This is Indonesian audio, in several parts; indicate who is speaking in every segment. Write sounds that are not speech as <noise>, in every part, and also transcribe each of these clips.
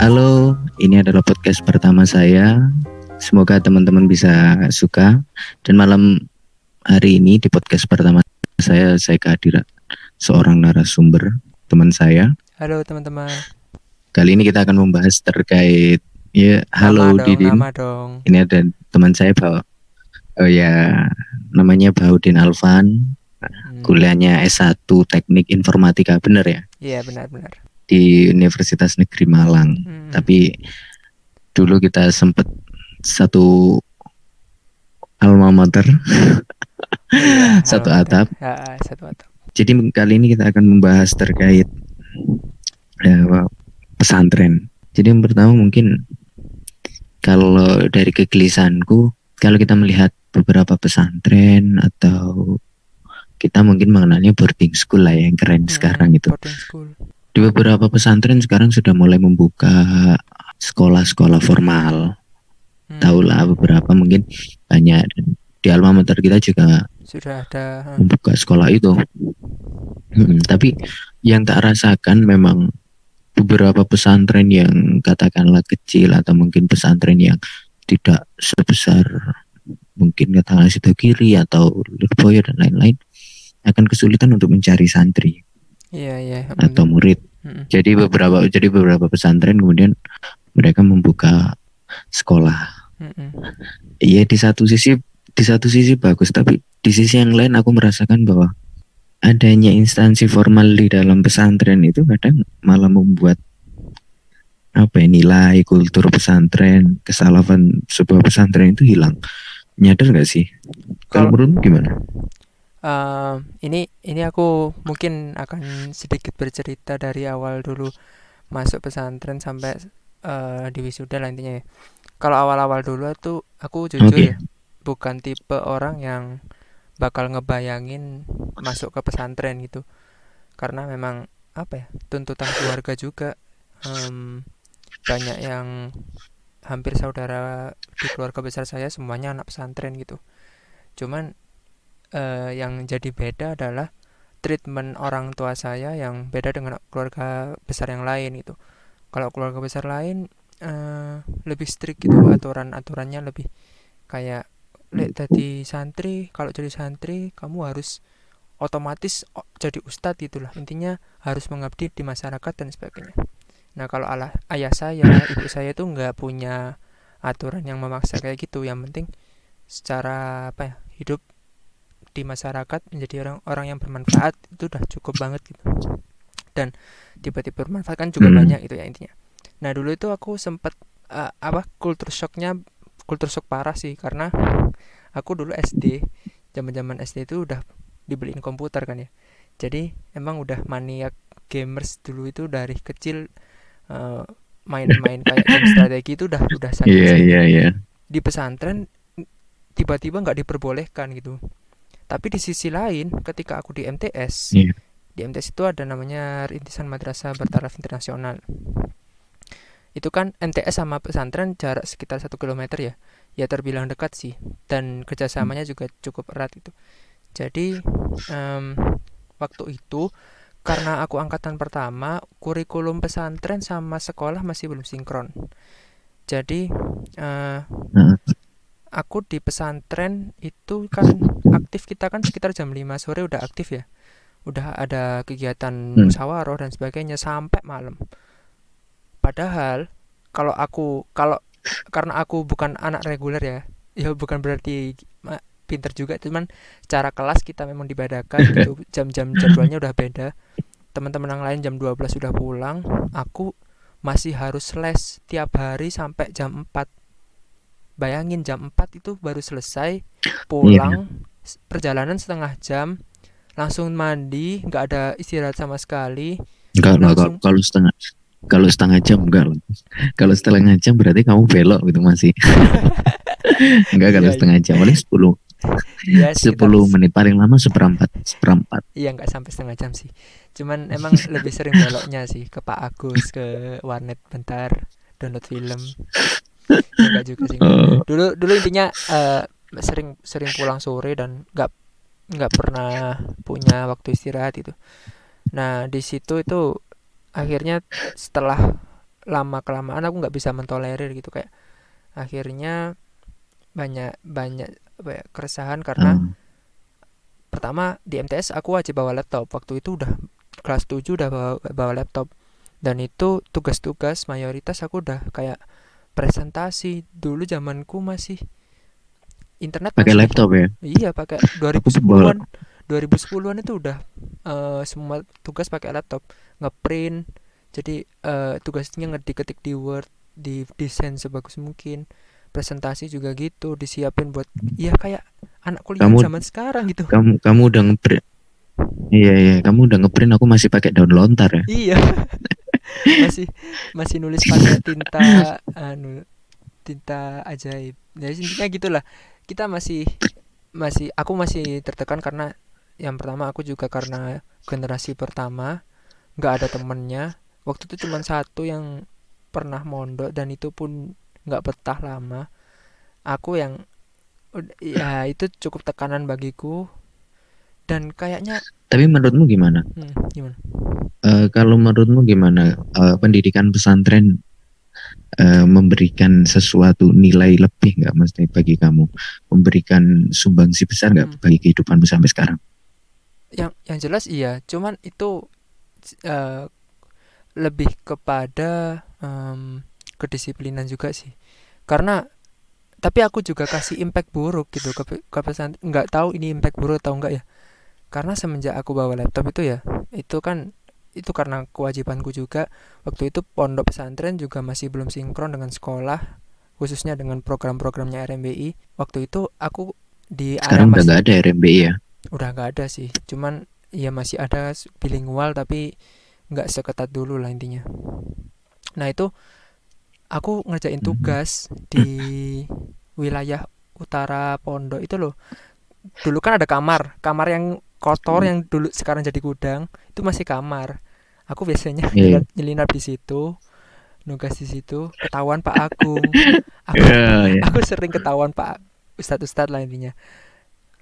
Speaker 1: Halo, ini adalah podcast pertama saya. Semoga teman-teman bisa suka. Dan malam hari ini di podcast pertama saya, saya kehadiran seorang narasumber, teman saya.
Speaker 2: Halo teman-teman.
Speaker 1: Kali ini kita akan membahas terkait ya halo
Speaker 2: nama dong,
Speaker 1: Didin.
Speaker 2: Nama dong.
Speaker 1: Ini ada teman saya Pak. Oh ya, namanya Baudin Alvan.
Speaker 2: Hmm,
Speaker 1: Kuliahnya S1 Teknik Informatika, bener ya?
Speaker 2: Iya benar-benar.
Speaker 1: Di Universitas Negeri Malang.
Speaker 2: Hmm,
Speaker 1: Tapi dulu kita sempet satu alma mater, <laughs> satu atap.
Speaker 2: Ya, satu atap.
Speaker 1: Jadi kali ini kita akan membahas terkait ya, pesantren. Jadi yang pertama mungkin kalau dari kegelisahanku, kalau kita melihat beberapa pesantren atau kita mungkin mengenalnya boarding school lah ya, yang keren
Speaker 2: Hmm,
Speaker 1: sekarang itu. Di beberapa pesantren sekarang sudah mulai membuka sekolah-sekolah formal.
Speaker 2: Hmm,
Speaker 1: Tahu lah beberapa mungkin banyak di alma mater kita juga
Speaker 2: Sudah ada. hmm,
Speaker 1: membuka sekolah itu. Hmm, tapi yang tak rasakan memang beberapa pesantren yang katakanlah kecil atau mungkin pesantren yang tidak sebesar mungkin katakanlah situ kiri atau Lirboyo dan lain-lain akan kesulitan untuk mencari santri
Speaker 2: Iya iya.
Speaker 1: atau
Speaker 2: hmm,
Speaker 1: murid.
Speaker 2: hmm,
Speaker 1: Jadi beberapa jadi beberapa pesantren kemudian mereka membuka sekolah.
Speaker 2: hmm, hmm.
Speaker 1: Iya di satu sisi di satu sisi bagus tapi di sisi yang lain aku merasakan bahwa adanya instansi formal di dalam pesantren itu kadang malah membuat apa ya, nilai kultur pesantren kesalahan sebuah pesantren itu hilang nyadar nggak sih kalau
Speaker 2: Kalau-
Speaker 1: menurutmu gimana
Speaker 2: Eh, ini ini aku mungkin akan sedikit bercerita dari awal dulu masuk pesantren sampai eh, di wisuda lah intinya ya. Kalau awal-awal dulu tuh aku jujur ya, bukan tipe orang yang bakal ngebayangin masuk ke pesantren gitu. Karena memang apa ya, tuntutan keluarga juga em, banyak yang hampir saudara di keluarga besar saya semuanya anak pesantren gitu. Cuman eh, yang jadi beda adalah treatment orang tua saya yang beda dengan keluarga besar yang lain gitu. Kalau keluarga besar lain eh, lebih strict gitu aturan-aturannya lebih kayak lek jadi santri kalau jadi santri kamu harus otomatis jadi ustadz gitulah intinya harus mengabdi di masyarakat dan sebagainya. Nah kalau ala ayah saya ibu saya tuh nggak punya aturan yang memaksa kayak gitu. Yang penting secara apa ya hidup di masyarakat menjadi orang orang yang bermanfaat itu udah cukup banget gitu. Dan tiba-tiba bermanfaat kan juga
Speaker 1: Hmm.
Speaker 2: banyak itu ya intinya. Nah dulu itu aku sempat eh, apa kultur shocknya kultur shock parah sih karena aku dulu SD zaman-zaman SD itu udah dibeliin komputer kan ya. Jadi emang udah maniak gamers dulu itu dari kecil eh, main-main kayak game <laughs> strategi itu udah udah
Speaker 1: iya
Speaker 2: seringnya
Speaker 1: iya iya.
Speaker 2: Di pesantren tiba-tiba nggak diperbolehkan gitu. Tapi di sisi lain, ketika aku di MTS,
Speaker 1: Iya.
Speaker 2: di MTS itu ada namanya Rintisan Madrasah Bertaraf Internasional. Itu kan MTS sama pesantren jarak sekitar satu kilometer ya, ya terbilang dekat sih. Dan kerjasamanya juga cukup erat itu. Jadi em, waktu itu karena aku angkatan pertama, kurikulum pesantren sama sekolah masih belum sinkron. Jadi
Speaker 1: Heeh.
Speaker 2: aku di pesantren itu kan aktif kita kan sekitar jam 5 sore udah aktif ya. Udah ada kegiatan
Speaker 1: Hmm.
Speaker 2: musyawarah dan sebagainya sampai malam. Padahal kalau aku kalau karena aku bukan anak reguler ya, <laughs> ya bukan berarti pinter juga, cuman cara kelas kita memang dibedakan <laughs> gitu. Jam-jam jadwalnya udah beda. Teman-teman yang lain jam 12 sudah pulang, aku masih harus les tiap hari sampai jam 4 Bayangin jam 4 itu baru selesai pulang s- perjalanan setengah jam langsung mandi nggak ada istirahat sama sekali.
Speaker 1: Enggak kalau,
Speaker 2: Langsung.
Speaker 1: kalau setengah kalau setengah jam enggak kalau setengah jam berarti kamu belok gitu masih enggak <laughs> kalau
Speaker 2: Iya, iya.
Speaker 1: setengah jam paling 10
Speaker 2: ya
Speaker 1: 10 menit paling lama seperempat seperempat.
Speaker 2: Iya nggak sampai setengah jam sih. Cuman emang <laughs> lebih sering beloknya sih ke Pak Agus ke warnet bentar download film enggak juga sih.
Speaker 1: Oh,
Speaker 2: dulu dulu intinya eh, sering sering pulang sore dan nggak nggak pernah punya waktu istirahat itu. Nah di situ itu akhirnya setelah lama kelamaan aku nggak bisa mentolerir gitu kayak akhirnya banyak banyak apa ya, keresahan karena
Speaker 1: Hmm.
Speaker 2: pertama di MTS aku wajib bawa laptop. Waktu itu udah kelas 7 udah bawa, bawa laptop. Dan itu tugas-tugas mayoritas aku udah kayak presentasi. Dulu zamanku masih internet
Speaker 1: pakai
Speaker 2: masih
Speaker 1: laptop ya?
Speaker 2: Iya pakai <laughs> 2010-an 2010-an itu udah eh, semua tugas pakai laptop. Ngeprint. Jadi eh, tugasnya ngetik-ketik di Word di desain sebagus mungkin. Presentasi juga gitu disiapin buat ya kayak anak kuliah
Speaker 1: Kamu-
Speaker 2: zaman sekarang gitu.
Speaker 1: kamu kamu udah ngeprint. Iya iya kamu udah ngeprint aku masih pakai daun lontar ya.
Speaker 2: Iya <laughs> masih masih nulis pakai tinta anu tinta ajaib. Jadi intinya gitulah. Kita masih masih aku masih tertekan karena yang pertama aku juga karena generasi pertama nggak ada temennya. Waktu itu cuma satu yang pernah mondok dan itu pun nggak betah lama. Aku yang ya itu cukup tekanan bagiku dan kayaknya
Speaker 1: tapi menurutmu gimana?
Speaker 2: Hmm, gimana?
Speaker 1: Eh, kalau menurutmu gimana? Eh, pendidikan pesantren eh, memberikan sesuatu nilai lebih nggak mesti bagi kamu? Memberikan sumbangsi besar nggak
Speaker 2: Hmm.
Speaker 1: bagi kehidupanmu sampai sekarang?
Speaker 2: Yang yang jelas iya. Cuman itu eh, lebih kepada em, kedisiplinan juga sih. Karena tapi aku juga kasih impact buruk gitu ke, ke pesantren nggak tahu ini impact buruk atau enggak ya karena semenjak aku bawa laptop itu ya itu kan itu karena kewajibanku juga. Waktu itu pondok pesantren juga masih belum sinkron dengan sekolah khususnya dengan program-programnya RMBI waktu itu aku di
Speaker 1: sekarang udah nggak ada RMBI ya?
Speaker 2: Udah nggak ada sih cuman ya masih ada bilingual tapi nggak seketat dulu lah intinya. Nah itu aku ngerjain
Speaker 1: Mhm.
Speaker 2: tugas di wilayah utara pondok itu loh. Dulu kan ada kamar kamar yang kotor yang dulu sekarang jadi gudang itu masih kamar. Aku biasanya
Speaker 1: Iya.
Speaker 2: nyelinap, nyelinap di situ nugas di situ ketahuan Pak Agung. <laughs> Aku
Speaker 1: Iya, iya.
Speaker 2: aku sering ketahuan pak ustadz ustadz lah intinya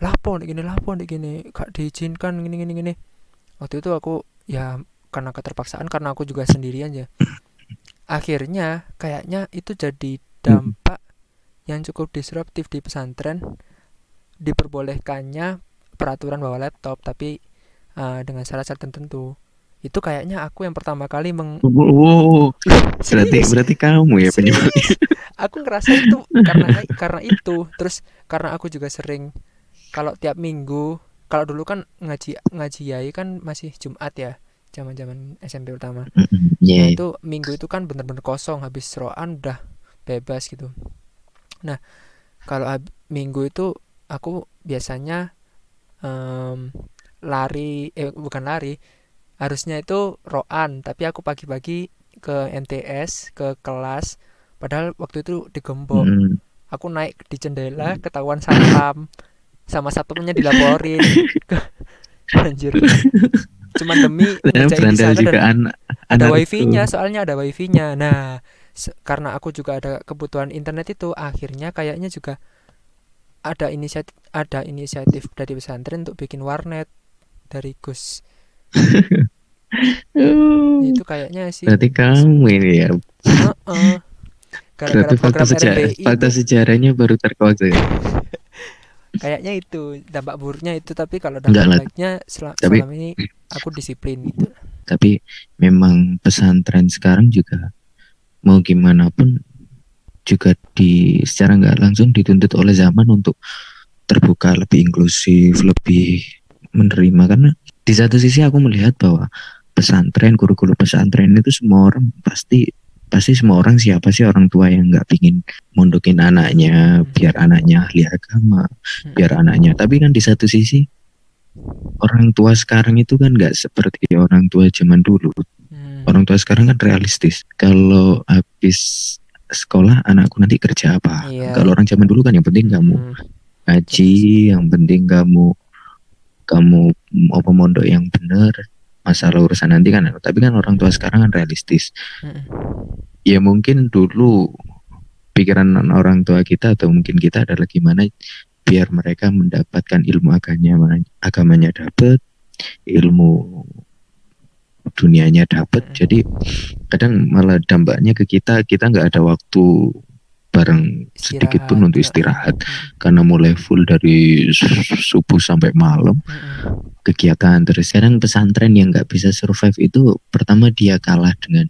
Speaker 2: lapor gini lapor gini? Gak diizinkan gini gini gini. Waktu itu aku ya karena keterpaksaan karena aku juga sendirian ya <laughs> akhirnya kayaknya itu jadi dampak yang cukup disruptif di pesantren. Diperbolehkannya peraturan bawa laptop tapi eh, dengan syarat-syarat tertentu. Itu kayaknya aku yang pertama kali meng
Speaker 1: Wow, berarti
Speaker 2: Serius. <laughs>
Speaker 1: berarti kamu ya penyebabnya.
Speaker 2: aku ngerasa itu karena karena itu. Terus karena aku juga sering kalau tiap minggu kalau dulu kan ngaji ngaji yai kan masih Jumat ya zaman zaman SMP pertama.
Speaker 1: Mm-mm,
Speaker 2: nah
Speaker 1: Iya,
Speaker 2: itu minggu itu kan bener-bener kosong habis roan udah bebas gitu. Nah kalau minggu itu aku biasanya em, lari eh bukan lari. Harusnya itu roan tapi aku pagi-pagi ke MTS ke kelas. Padahal waktu itu digembok.
Speaker 1: Mm-mm.
Speaker 2: aku naik di jendela ketahuan satpam. Sama satpamnya dilaporin. <laughs> <laughs> Anjir. Cuman demi
Speaker 1: berandal
Speaker 2: sana
Speaker 1: juga
Speaker 2: dan ada wifi-nya
Speaker 1: itu.
Speaker 2: soalnya ada wifi-nya. Nah karena aku juga ada kebutuhan internet itu akhirnya kayaknya juga ada inisiatif ada inisiatif dari pesantren untuk bikin warnet dari Gus <laughs>
Speaker 1: Uh,
Speaker 2: itu kayaknya sih
Speaker 1: Berarti kamu ini ya.
Speaker 2: Heeh. gara-gara
Speaker 1: Berarti fakta, sejarah, fakta sejarahnya baru terkuak saya. <laughs>
Speaker 2: kayaknya itu dampak buruknya itu tapi kalau
Speaker 1: Enggak
Speaker 2: dampak
Speaker 1: lah.
Speaker 2: baiknya sel-
Speaker 1: Tapi-
Speaker 2: selama ini aku disiplin gitu
Speaker 1: Tapi memang pesantren sekarang juga mau gimana pun juga di secara nggak langsung dituntut oleh zaman untuk terbuka, lebih inklusif, lebih menerima. Karena di satu sisi aku melihat bahwa pesantren, kurikulum pesantren itu semua orang pasti pasti semua orang siapa sih orang tua yang nggak pingin mondokin anaknya biar anaknya ahli agama biar anaknya. Tapi kan di satu sisi orang tua sekarang itu kan nggak seperti orang tua zaman dulu.
Speaker 2: Hmm.
Speaker 1: orang tua sekarang kan realistis. Kalau habis sekolah anakku nanti kerja apa
Speaker 2: Iya.
Speaker 1: kalau orang zaman dulu kan yang penting kamu
Speaker 2: Hmm.
Speaker 1: ngaji yang penting kamu kamu mau pemondok yang benar masalah urusan nanti kan tapi kan orang tua sekarang kan realistis
Speaker 2: Hmm.
Speaker 1: ya mungkin dulu pikiran orang tua kita atau mungkin kita adalah gimana biar mereka mendapatkan ilmu agamanya agamanya dapat ilmu dunianya dapat jadi kadang malah dampaknya ke kita kita nggak ada waktu bareng sedikit pun untuk istirahat. Karena mulai full dari subuh sampai malam kegiatan terus. Sekarang pesantren yang nggak bisa survive itu pertama dia kalah dengan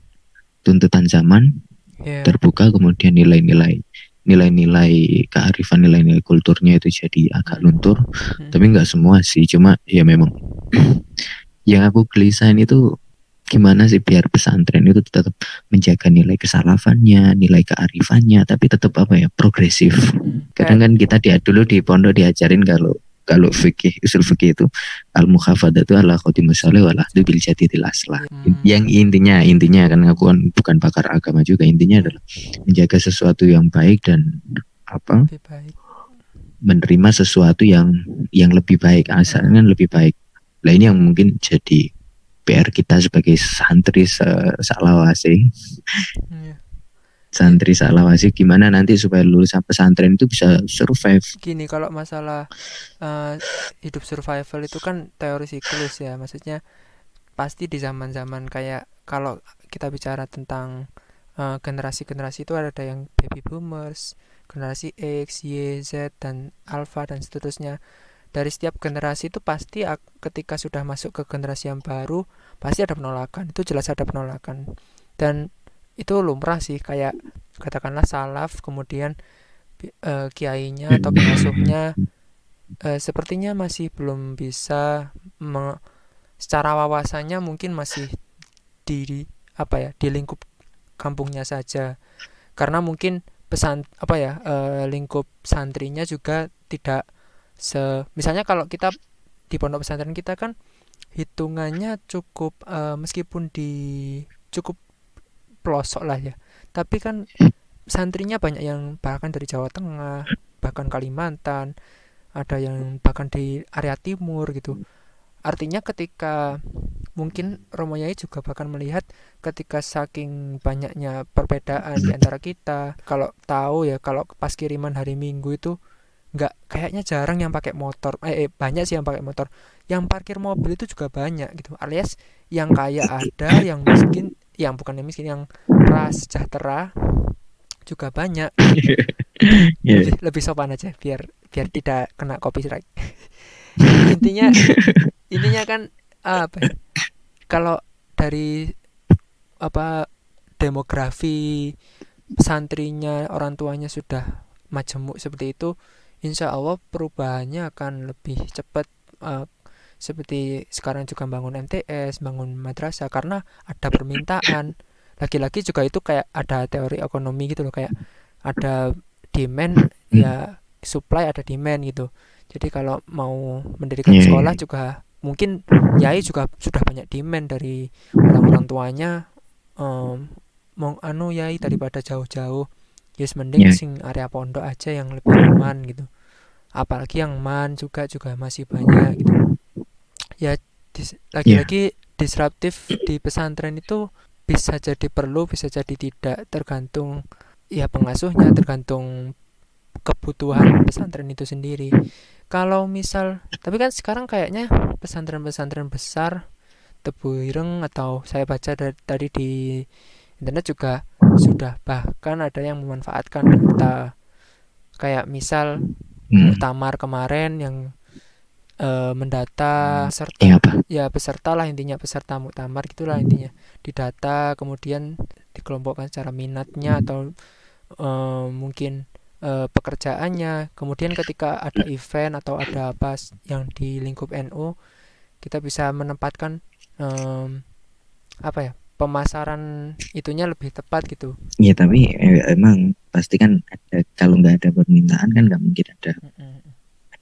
Speaker 1: tuntutan zaman yeah. terbuka kemudian nilai-nilai nilai-nilai kearifan nilai-nilai kulturnya itu jadi agak luntur. Hmm. tapi nggak semua sih cuma ya memang <clears throat> yang aku gelisahin itu gimana sih biar pesantren itu tetap menjaga nilai kesalafannya nilai kearifannya tapi tetap apa ya progresif hmm. kadang kan kita dia dulu di pondok diajarin kalau kalau fikih usul fikih itu al itu ala khatimu salih wal ahdu bil jadidil aslah. Hmm. Yang intinya intinya kan aku kan bukan pakar agama juga intinya adalah menjaga sesuatu yang baik dan apa? menerima sesuatu yang yang lebih baik asalnya hmm. lebih baik. Lah ini yang mungkin jadi PR kita sebagai santri se salawasi. Yeah santri salawasi gimana nanti supaya lulusan pesantren itu bisa survive?
Speaker 2: Gini kalau masalah uh, hidup survival itu kan teori siklus ya. Maksudnya pasti di zaman-zaman kayak kalau kita bicara tentang uh, generasi-generasi itu ada yang baby boomers generasi X, Y, Z dan alpha dan seterusnya dari setiap generasi itu pasti ketika sudah masuk ke generasi yang baru pasti ada penolakan. Itu jelas ada penolakan. Dan itu lumrah sih kayak katakanlah salaf kemudian uh, kiainya atau pengasuhnya uh, sepertinya masih belum bisa me, secara wawasannya mungkin masih di apa ya di lingkup kampungnya saja. Karena mungkin pesan apa ya uh, lingkup santrinya juga tidak se misalnya kalau kita di pondok pesantren kita kan hitungannya cukup uh, meskipun di cukup pelosok lah ya. Tapi kan santrinya banyak yang bahkan dari Jawa Tengah bahkan Kalimantan ada yang bahkan di area timur gitu. Artinya ketika mungkin Romo Yai juga bahkan melihat ketika saking banyaknya perbedaan di antara kita kalau tahu ya kalau pas kiriman hari Minggu itu nggak kayaknya jarang yang pakai motor. Eh, eh banyak sih yang pakai motor. Yang parkir mobil itu juga banyak gitu alias yang kaya ada yang miskin yang bukan yang miskin yang ras sejahtera juga banyak. <laughs> Yeah. lebih, lebih sopan aja biar biar tidak kena copyright. <laughs> Intinya intinya kan apa ya, kalau dari apa demografi santrinya orang tuanya sudah majemuk seperti itu insya Allah perubahannya akan lebih cepat uh, seperti sekarang juga bangun MTS, bangun madrasah karena ada permintaan. Lagi-lagi juga itu kayak ada teori ekonomi gitu loh kayak ada demand ya supply ada demand gitu. Jadi kalau mau mendirikan yeah, iya, sekolah yeah. juga mungkin yai juga sudah banyak demand dari orang-orang tuanya um, mau anu yai daripada jauh-jauh yes mending yeah. sing area pondok aja yang lebih aman gitu apalagi yang man juga juga masih banyak gitu. Ya lagi-lagi yeah. disruptif di pesantren itu bisa jadi perlu bisa jadi tidak tergantung ya pengasuhnya tergantung kebutuhan pesantren itu sendiri. Kalau misal tapi kan sekarang kayaknya pesantren-pesantren besar tebu ireng atau saya baca dari, tadi di internet juga sudah bahkan ada yang memanfaatkan data. Kayak misal hmm. muktamar kemarin yang uh, mendata peserta ya, apa? ya peserta lah intinya peserta muktamar gitulah intinya. Didata kemudian dikelompokkan secara minatnya atau uh, mungkin uh, pekerjaannya. Kemudian ketika ada event atau ada apa yang di lingkup NU kita bisa menempatkan um, apa ya pemasaran itunya lebih tepat gitu.
Speaker 1: Iya tapi emang pasti kan ada kalau nggak ada permintaan kan nggak mungkin ada mm -hmm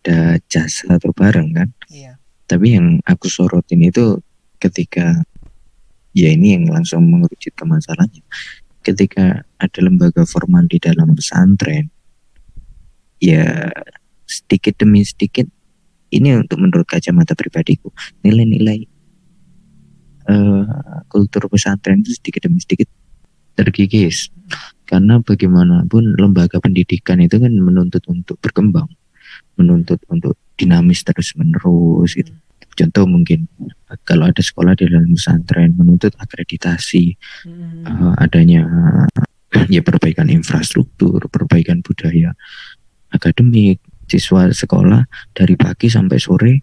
Speaker 1: ada jasa atau barang kan. Iya. Tapi yang aku sorotin itu ketika ya ini yang langsung mengerucut ke masalahnya. Ketika ada lembaga formal di dalam pesantren, ya sedikit demi sedikit ini untuk menurut kacamata pribadiku nilai-nilai uh, kultur pesantren itu sedikit demi sedikit terkikis karena bagaimanapun lembaga pendidikan itu kan menuntut untuk berkembang menuntut untuk dinamis terus menerus gitu. Contoh mungkin kalau ada sekolah di dalam pesantren menuntut akreditasi
Speaker 2: Hmm.
Speaker 1: uh, adanya <clears throat> ya perbaikan infrastruktur perbaikan budaya akademik siswa sekolah dari pagi sampai sore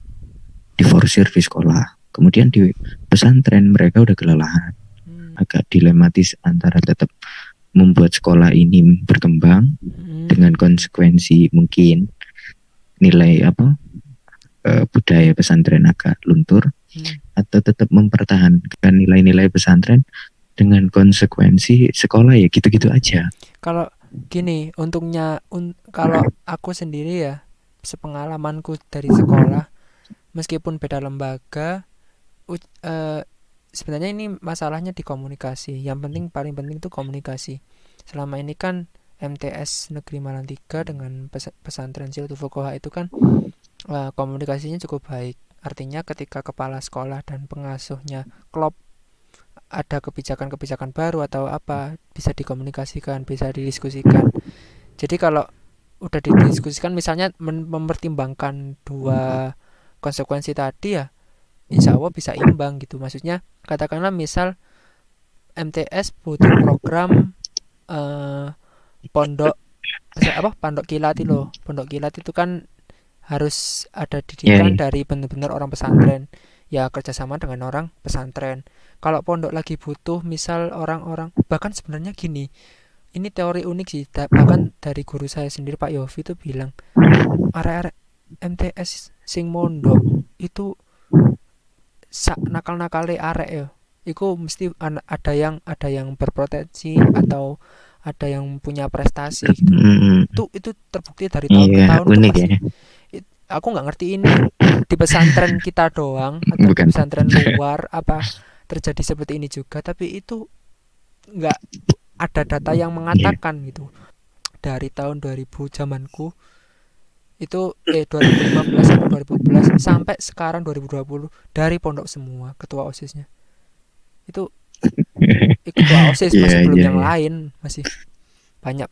Speaker 1: diforsir di sekolah kemudian di pesantren mereka udah kelelahan
Speaker 2: Hmm.
Speaker 1: agak dilematis antara tetap membuat sekolah ini berkembang
Speaker 2: Hmm.
Speaker 1: dengan konsekuensi mungkin nilai apa eh, budaya pesantren agak luntur
Speaker 2: Hmm.
Speaker 1: atau tetap mempertahankan nilai-nilai pesantren dengan konsekuensi sekolah ya gitu-gitu aja.
Speaker 2: Kalau gini, untungnya un- kalau aku sendiri ya, sepengalamanku dari sekolah, meskipun beda lembaga, u- eh, sebenarnya ini masalahnya di komunikasi. Yang penting paling penting itu komunikasi. Selama ini kan MTS Negeri Malang 3 dengan pes- pesantren Siltu Fukoha itu kan eh, komunikasinya cukup baik. Artinya ketika kepala sekolah dan pengasuhnya klop ada kebijakan-kebijakan baru atau apa bisa dikomunikasikan, bisa didiskusikan. Jadi kalau udah didiskusikan misalnya mempertimbangkan dua konsekuensi tadi ya insya Allah bisa imbang gitu. Maksudnya katakanlah misal MTS butuh program eh, pondok apa? Pondok kilat itu loh. Pondok kilat itu kan harus ada didikan
Speaker 1: Iya, iya.
Speaker 2: dari benar-benar orang pesantren. Ya kerjasama dengan orang pesantren. Kalau pondok lagi butuh misal orang-orang bahkan sebenarnya gini ini teori unik sih. Bahkan dari guru saya sendiri Pak Yofi itu bilang arek-arek MTS sing mondok itu sak nakal-nakale arek ya itu mesti ada yang ada yang berproteksi atau ada yang punya prestasi gitu
Speaker 1: Mm,
Speaker 2: itu itu terbukti dari tahun ke
Speaker 1: Iya
Speaker 2: tahun
Speaker 1: unik ya.
Speaker 2: aku nggak ngerti ini di pesantren kita doang <coughs> atau
Speaker 1: Bukan.
Speaker 2: di pesantren <laughs> luar apa terjadi seperti ini juga tapi itu nggak ada data yang mengatakan gitu dari tahun 2000 zamanku itu eh 2015 sampai 2012 sampai sekarang 2020 dari pondok semua ketua osisnya itu ketua <laughs> osis
Speaker 1: Iya,
Speaker 2: masih belum
Speaker 1: iya,
Speaker 2: yang
Speaker 1: iya.
Speaker 2: lain masih banyak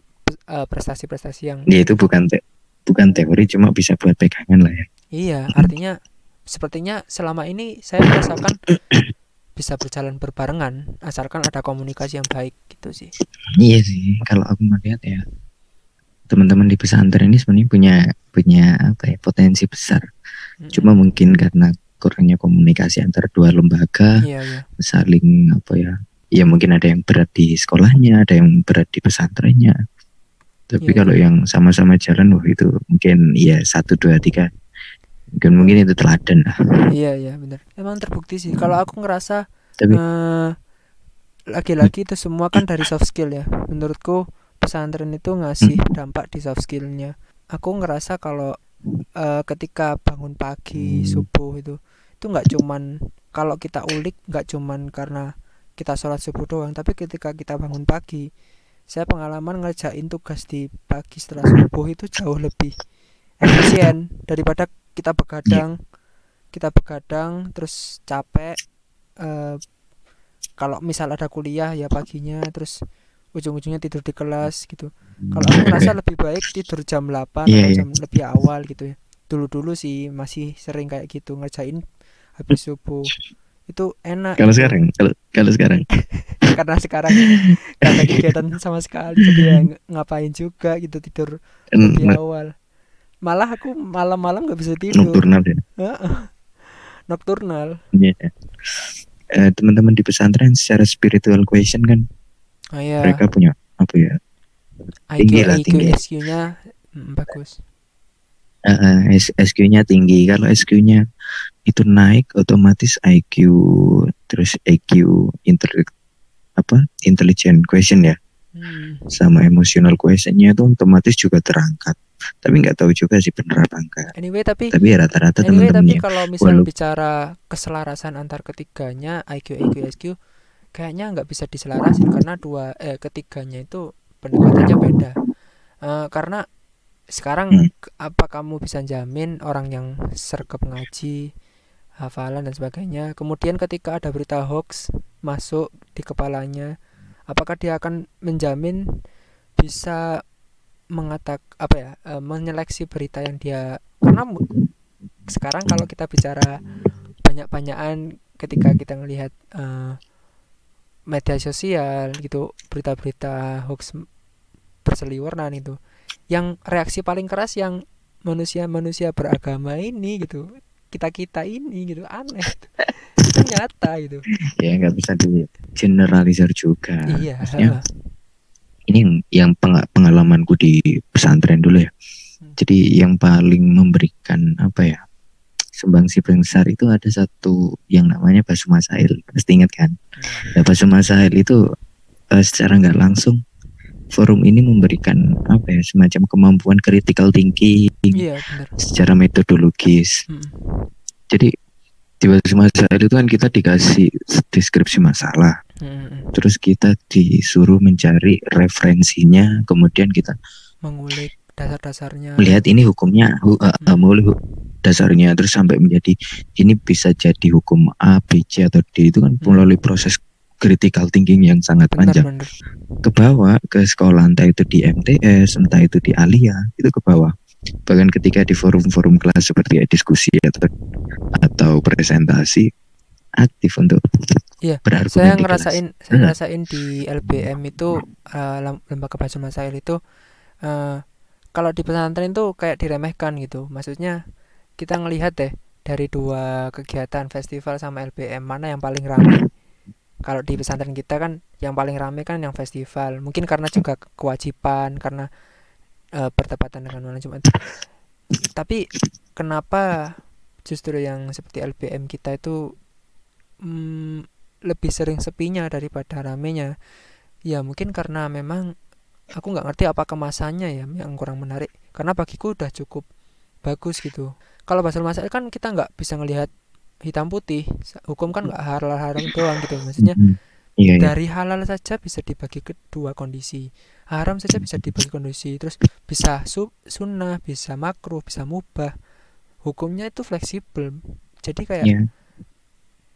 Speaker 2: eh, prestasi-prestasi yang
Speaker 1: Ya itu bukan te- bukan teori cuma bisa buat pegangan lah ya.
Speaker 2: Iya, artinya sepertinya selama ini saya merasakan <coughs> bisa berjalan berbarengan asalkan ada komunikasi yang baik gitu sih.
Speaker 1: Iya sih kalau aku melihat ya teman-teman di pesantren ini sebenarnya punya punya apa ya potensi besar.
Speaker 2: Mm-mm.
Speaker 1: Cuma mungkin karena kurangnya komunikasi antara dua lembaga
Speaker 2: iya iya.
Speaker 1: saling apa ya ya mungkin ada yang berat di sekolahnya ada yang berat di pesantrennya tapi
Speaker 2: Iya,
Speaker 1: kalau yang sama-sama jalan wah itu mungkin ya satu dua tiga mungkin mungkin itu teladan lah
Speaker 2: Iya iya benar. Emang terbukti sih. Kalau aku ngerasa
Speaker 1: tapi
Speaker 2: eh, lagi-lagi itu semua kan dari soft skill ya. Menurutku pesantren itu ngasih dampak di soft skillnya. Aku ngerasa kalau eh, ketika bangun pagi subuh itu itu nggak cuman kalau kita ulik nggak cuman karena kita sholat subuh doang, tapi ketika kita bangun pagi, saya pengalaman ngerjain tugas di pagi setelah subuh itu jauh lebih efisien daripada kita begadang kita begadang terus capek eh, kalau misal ada kuliah ya paginya terus ujung-ujungnya tidur di kelas gitu. Kalau aku ngerasa lebih <laughs> baik tidur jam 8
Speaker 1: Iya,
Speaker 2: atau
Speaker 1: iya.
Speaker 2: jam lebih awal gitu ya. Dulu-dulu sih masih sering kayak gitu ngerjain habis subuh. Itu enak
Speaker 1: kalau
Speaker 2: gitu.
Speaker 1: sekarang? Kalau kalau sekarang? <laughs>
Speaker 2: Karena sekarang ada kegiatan sama sekali jadi ya ng- ngapain juga gitu tidur lebih
Speaker 1: n-
Speaker 2: awal. Malah aku malam-malam nggak bisa tidur.
Speaker 1: Nocturnal ya?
Speaker 2: Nocturnal.
Speaker 1: Iya. Eh, teman-teman di pesantren secara spiritual question kan
Speaker 2: oh ya
Speaker 1: mereka punya apa ya?
Speaker 2: IQ
Speaker 1: tinggi lah,
Speaker 2: IQ
Speaker 1: tinggi.
Speaker 2: SQ nya bagus.
Speaker 1: Eh, eh, S- SQ-nya tinggi. Kalau SQ-nya itu naik otomatis IQ terus EQ inter apa intelligent question ya.
Speaker 2: Hmm.
Speaker 1: sama emotional questionnya itu otomatis juga terangkat. Tapi nggak tahu juga sih bener apa enggak.
Speaker 2: Anyway tapi
Speaker 1: tapi ya rata-rata
Speaker 2: anyway tapi
Speaker 1: teman-temannya.
Speaker 2: kalau misal
Speaker 1: walau-
Speaker 2: bicara keselarasan antar ketiganya IQ IQ SQ kayaknya nggak bisa diselarasin karena dua eh ketiganya itu pendekatannya beda Eh, karena sekarang
Speaker 1: Hmm.
Speaker 2: apa kamu bisa jamin orang yang sergap ngaji hafalan dan sebagainya kemudian ketika ada berita hoax masuk di kepalanya apakah dia akan menjamin bisa mengatak apa ya eh, menyeleksi berita yang dia karena sekarang kalau kita bicara banyak-banyakan ketika kita ngelihat uh, media sosial gitu berita-berita hoax berseliweran itu. Yang reaksi paling keras yang manusia-manusia beragama ini gitu kita kita ini gitu aneh. Itu nyata gitu.
Speaker 1: Ya nggak bisa di generalisir juga.
Speaker 2: Iya
Speaker 1: Maksudnya, ini yang, yang peng- pengalamanku di pesantren dulu ya.
Speaker 2: Hmm.
Speaker 1: jadi yang paling memberikan apa ya sumbangsi paling besar itu ada satu yang namanya Basu Masail pasti ingat kan? Nah, Basu Masail itu eh, secara nggak langsung forum ini memberikan apa ya semacam kemampuan critical thinking
Speaker 2: iya benar.
Speaker 1: secara metodologis.
Speaker 2: Mm.
Speaker 1: jadi di Basu Masail itu kan kita dikasih deskripsi masalah.
Speaker 2: Mm-mm.
Speaker 1: terus kita disuruh mencari referensinya kemudian kita
Speaker 2: mengulik dasar-dasarnya.
Speaker 1: melihat ini hukumnya hu, uh, uh,
Speaker 2: Hmm.
Speaker 1: hu- dasarnya terus sampai menjadi ini bisa jadi hukum A, B, C atau D itu kan
Speaker 2: Hmm.
Speaker 1: melalui proses critical thinking yang sangat panjang ke bawah ke sekolah entah itu di MTS entah itu di Alia itu ke bawah bahkan ketika di forum-forum kelas seperti ya, diskusi atau atau presentasi aktif untuk
Speaker 2: Iya, saya
Speaker 1: di kelas.
Speaker 2: ngerasain saya
Speaker 1: Benar.
Speaker 2: ngerasain di LBM itu lem- lembaga bahasa masail itu eh, kalau di pesantren tuh kayak diremehkan gitu maksudnya kita ngelihat deh dari dua kegiatan festival sama LBM mana yang paling ramai kalau di pesantren kita kan yang paling ramai kan yang festival. Mungkin karena juga ke- kewajiban karena eh, bertepatan dengan malam Jumat. Tapi kenapa justru yang seperti LBM kita itu mm, lebih sering sepinya daripada ramenya? Ya mungkin karena memang aku nggak ngerti apa kemasannya ya yang kurang menarik. Karena bagiku udah cukup bagus gitu kalau bahasa masalah kan kita nggak bisa ngelihat hitam putih. Hukum kan nggak halal haram doang gitu. Maksudnya
Speaker 1: iya, iya.
Speaker 2: dari halal saja bisa dibagi ke dua kondisi. Haram saja bisa dibagi kondisi. Terus bisa sub sunnah bisa makruh bisa mubah. Hukumnya itu fleksibel. Jadi kayak
Speaker 1: Iya.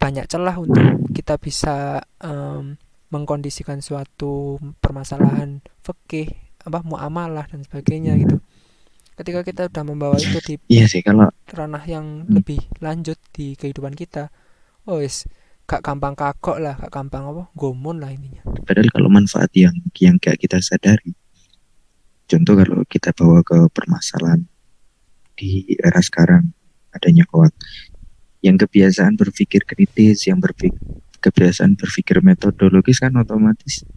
Speaker 2: banyak celah untuk kita bisa em, mengkondisikan suatu permasalahan fikih apa muamalah dan sebagainya gitu ketika kita udah membawa itu di
Speaker 1: Iya sih kalau
Speaker 2: ranah yang
Speaker 1: Hmm.
Speaker 2: lebih lanjut di kehidupan kita oh wis gak gampang kagok lah gak gampang apa gomon lah intinya
Speaker 1: padahal kalau manfaat yang yang gak kita sadari contoh kalau kita bawa ke permasalahan di era sekarang adanya hoax yang kebiasaan berpikir kritis yang berpikir kebiasaan berpikir metodologis kan otomatis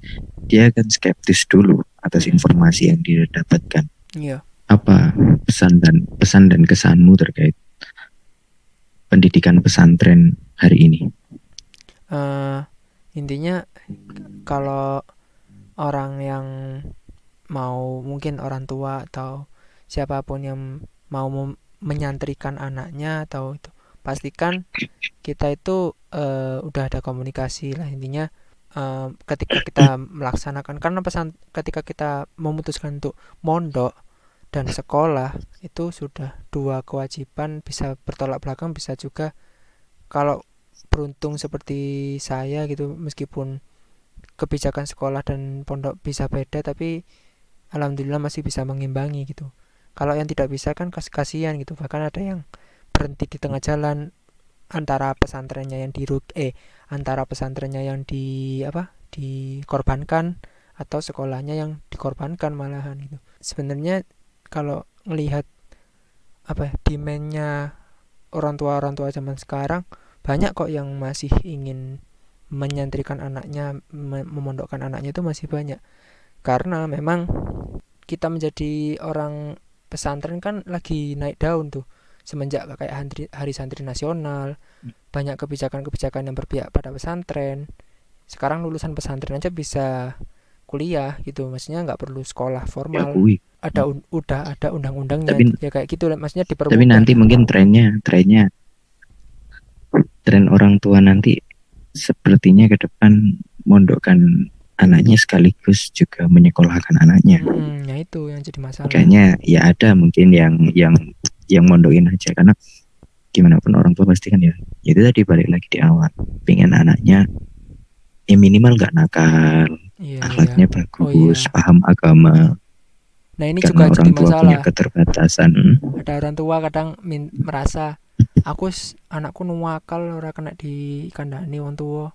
Speaker 1: dia akan skeptis dulu atas
Speaker 2: Mm.
Speaker 1: informasi yang dia dapatkan
Speaker 2: iya
Speaker 1: apa pesan dan pesan dan kesanmu terkait pendidikan pesantren hari ini?
Speaker 2: Eh intinya kalau orang yang mau mungkin orang tua atau siapa pun yang mau menyantrikan anaknya atau itu pastikan kita itu eh, udah ada komunikasi lah. Intinya eh, ketika kita melaksanakan karena pesan ketika kita memutuskan untuk mondok dan sekolah itu sudah dua kewajiban bisa bertolak belakang bisa juga kalau beruntung seperti saya gitu meskipun kebijakan sekolah dan pondok bisa beda tapi alhamdulillah masih bisa mengimbangi gitu. Kalau yang tidak bisa kan kas kasihan gitu bahkan ada yang berhenti di tengah jalan antara pesantrennya yang dirug eh antara pesantrennya yang di apa dikorbankan atau sekolahnya yang dikorbankan malahan gitu. Sebenarnya kalau melihat apa ya, demandnya orang tua orang tua zaman sekarang banyak kok yang masih ingin menyantrikan anaknya me- memondokkan anaknya itu masih banyak. Karena memang kita menjadi orang pesantren kan lagi naik daun tuh. Semenjak kayak hari, hari santri nasional banyak kebijakan-kebijakan yang berpihak pada pesantren. Sekarang lulusan pesantren aja bisa kuliah gitu maksudnya nggak perlu sekolah
Speaker 1: ya
Speaker 2: formal.
Speaker 1: Kui
Speaker 2: ada un- udah ada undang-undangnya
Speaker 1: Tapi-
Speaker 2: ya kayak gitu maksudnya dipermudah.
Speaker 1: tapi nanti mungkin trennya trennya. Tren orang tua nanti sepertinya ke depan mondokkan anaknya sekaligus juga menyekolahkan anaknya.
Speaker 2: Mm, ya itu yang jadi masalah.
Speaker 1: Kayaknya ya ada mungkin yang yang yang mondokin aja karena gimana pun orang tua pasti kan ya ya itu tadi balik lagi di awal. Pengen anaknya ya minimal nggak nakal
Speaker 2: iya,
Speaker 1: akhlaknya
Speaker 2: iya.
Speaker 1: bagus
Speaker 2: iya.
Speaker 1: paham agama
Speaker 2: nah ini
Speaker 1: karena
Speaker 2: juga jadi
Speaker 1: orang tua punya
Speaker 2: masalah
Speaker 1: keterbatasan Hmm.
Speaker 2: ada orang tua kadang min- merasa aku anakku nuwakal ora kena di kandani wong tua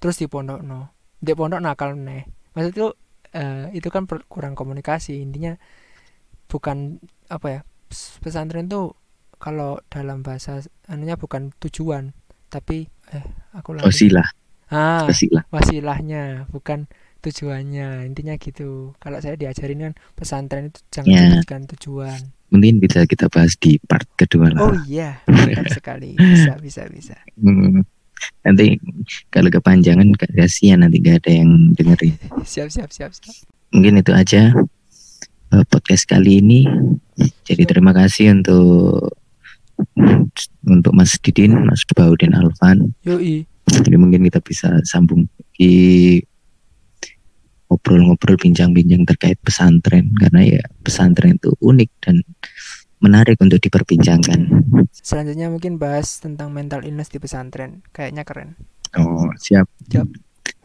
Speaker 2: terus di pondok no di pondok nakal nih maksud itu eh, itu kan kurang komunikasi intinya bukan apa ya pes- pesantren tuh kalau dalam bahasa anunya bukan tujuan tapi eh aku lagi
Speaker 1: Wasilah,
Speaker 2: ah
Speaker 1: wasilah.
Speaker 2: wasilahnya bukan tujuannya intinya gitu kalau saya diajarin kan pesantren itu jangan
Speaker 1: Ya.
Speaker 2: tujuan
Speaker 1: Mungkin bisa kita bahas di part kedua lah.
Speaker 2: oh iya mantap <laughs> sekali bisa bisa bisa
Speaker 1: Hmm. Nanti kalau kepanjangan kasihan nanti gak ada yang dengerin.
Speaker 2: siap siap siap siap
Speaker 1: Mungkin itu aja eh, podcast kali ini. Jadi terima kasih untuk untuk Mas Didin, Mas Baudin Alvan.
Speaker 2: yoi
Speaker 1: Jadi mungkin kita bisa sambung di ngobrol-ngobrol bincang-bincang terkait pesantren karena ya pesantren itu unik dan menarik untuk diperbincangkan.
Speaker 2: selanjutnya mungkin bahas tentang mental illness di pesantren kayaknya keren
Speaker 1: Oh, siap.
Speaker 2: Siap.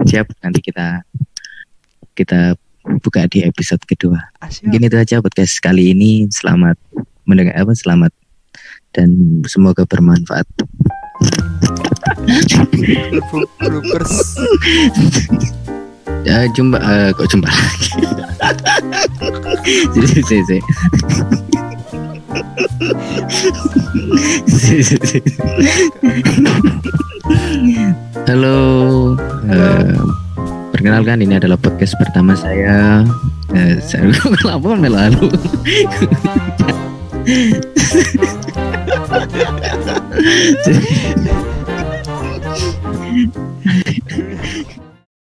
Speaker 1: Siap. Nanti kita kita buka di episode kedua.
Speaker 2: asyik
Speaker 1: Mungkin itu aja podcast kali ini. Selamat mendengar apa? Selamat dan semoga bermanfaat.
Speaker 2: bloopers <laughs>
Speaker 1: Ya, jumpa eh, kok jumpa lagi. <laughs> Jadi, jadi, jadi. Halo, eh, perkenalkan ini adalah podcast pertama saya. Eh, saya <laughs> kenapa melalu? <laughs>